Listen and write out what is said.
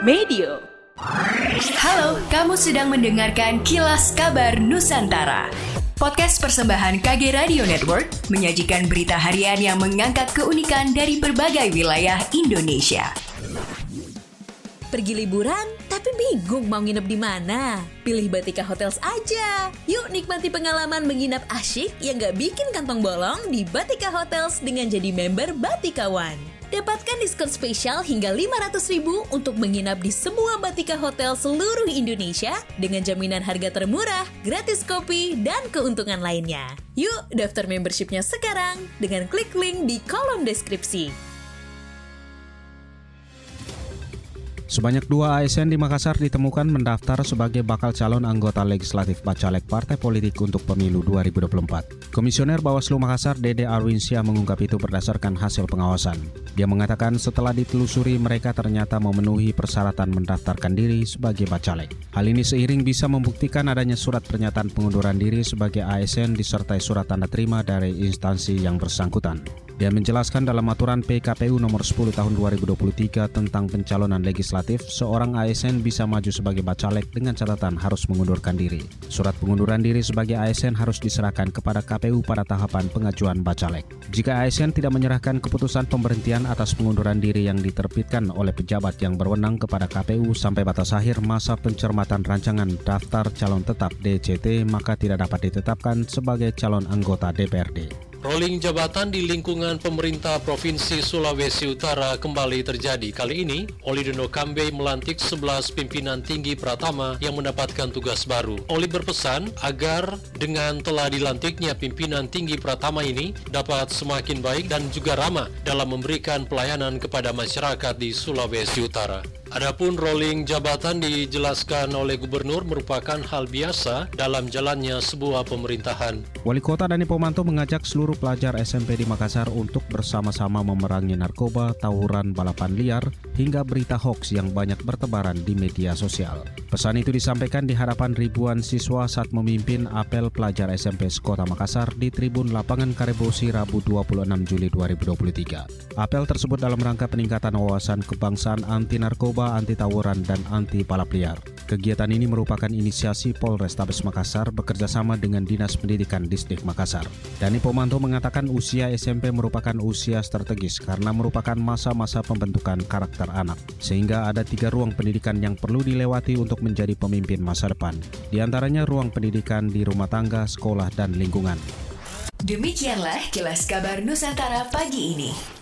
Medio. Halo, kamu sedang mendengarkan Kilas Kabar Nusantara. Podcast persembahan KG Radio Network menyajikan berita harian yang mengangkat keunikan dari berbagai wilayah Indonesia. Pergi liburan, tapi bingung mau nginep di mana? Pilih Batika Hotels aja. Yuk nikmati pengalaman menginap asyik yang gak bikin kantong bolong di Batika Hotels dengan jadi member Batika One. Dapatkan diskon spesial hingga 500 ribu untuk menginap di semua Batika Hotel seluruh Indonesia dengan jaminan harga termurah, gratis kopi, dan keuntungan lainnya. Yuk daftar membershipnya sekarang dengan klik link di kolom deskripsi. Sebanyak dua ASN di Makassar ditemukan mendaftar sebagai bakal calon anggota legislatif Bacalek Partai Politik untuk pemilu 2024. Komisioner Bawaslu Makassar Dede Arwinsyah mengungkap itu berdasarkan hasil pengawasan. Dia mengatakan setelah ditelusuri mereka ternyata memenuhi persyaratan mendaftarkan diri sebagai Bacalek. Hal ini seiring bisa membuktikan adanya surat pernyataan pengunduran diri sebagai ASN disertai surat tanda terima dari instansi yang bersangkutan. Dia menjelaskan dalam aturan PKPU nomor 10 tahun 2023 tentang pencalonan legislatif, seorang ASN bisa maju sebagai bacalek dengan catatan harus mengundurkan diri. Surat pengunduran diri sebagai ASN harus diserahkan kepada KPU pada tahapan pengajuan bacalek. Jika ASN tidak menyerahkan keputusan pemberhentian atas pengunduran diri yang diterbitkan oleh pejabat yang berwenang kepada KPU sampai batas akhir masa pencermatan rancangan daftar calon tetap DCT, maka tidak dapat ditetapkan sebagai calon anggota DPRD. Rolling jabatan di lingkungan pemerintah Provinsi Sulawesi Utara kembali terjadi. Kali ini, Oli Dono Kambe melantik 11 pimpinan tinggi Pratama yang mendapatkan tugas baru. Oli berpesan agar dengan telah dilantiknya pimpinan tinggi Pratama ini dapat semakin baik dan juga ramah dalam memberikan pelayanan kepada masyarakat di Sulawesi Utara. Adapun rolling jabatan dijelaskan oleh gubernur merupakan hal biasa dalam jalannya sebuah pemerintahan. Wali Kota Dani Pomanto mengajak seluruh pelajar SMP di Makassar untuk bersama-sama memerangi narkoba, tawuran, balapan liar, hingga berita hoax yang banyak bertebaran di media sosial. Pesan itu disampaikan di hadapan ribuan siswa saat memimpin apel pelajar SMP Sekota Makassar di Tribun Lapangan Karebosi Rabu 26 Juli 2023. Apel tersebut dalam rangka peningkatan wawasan kebangsaan anti narkoba narkoba, anti tawuran, dan anti balap liar. Kegiatan ini merupakan inisiasi Polrestabes Makassar bekerjasama dengan Dinas Pendidikan Distrik Makassar. Dani Pomanto mengatakan usia SMP merupakan usia strategis karena merupakan masa-masa pembentukan karakter anak. Sehingga ada tiga ruang pendidikan yang perlu dilewati untuk menjadi pemimpin masa depan. Di antaranya ruang pendidikan di rumah tangga, sekolah, dan lingkungan. Demikianlah kilas kabar Nusantara pagi ini.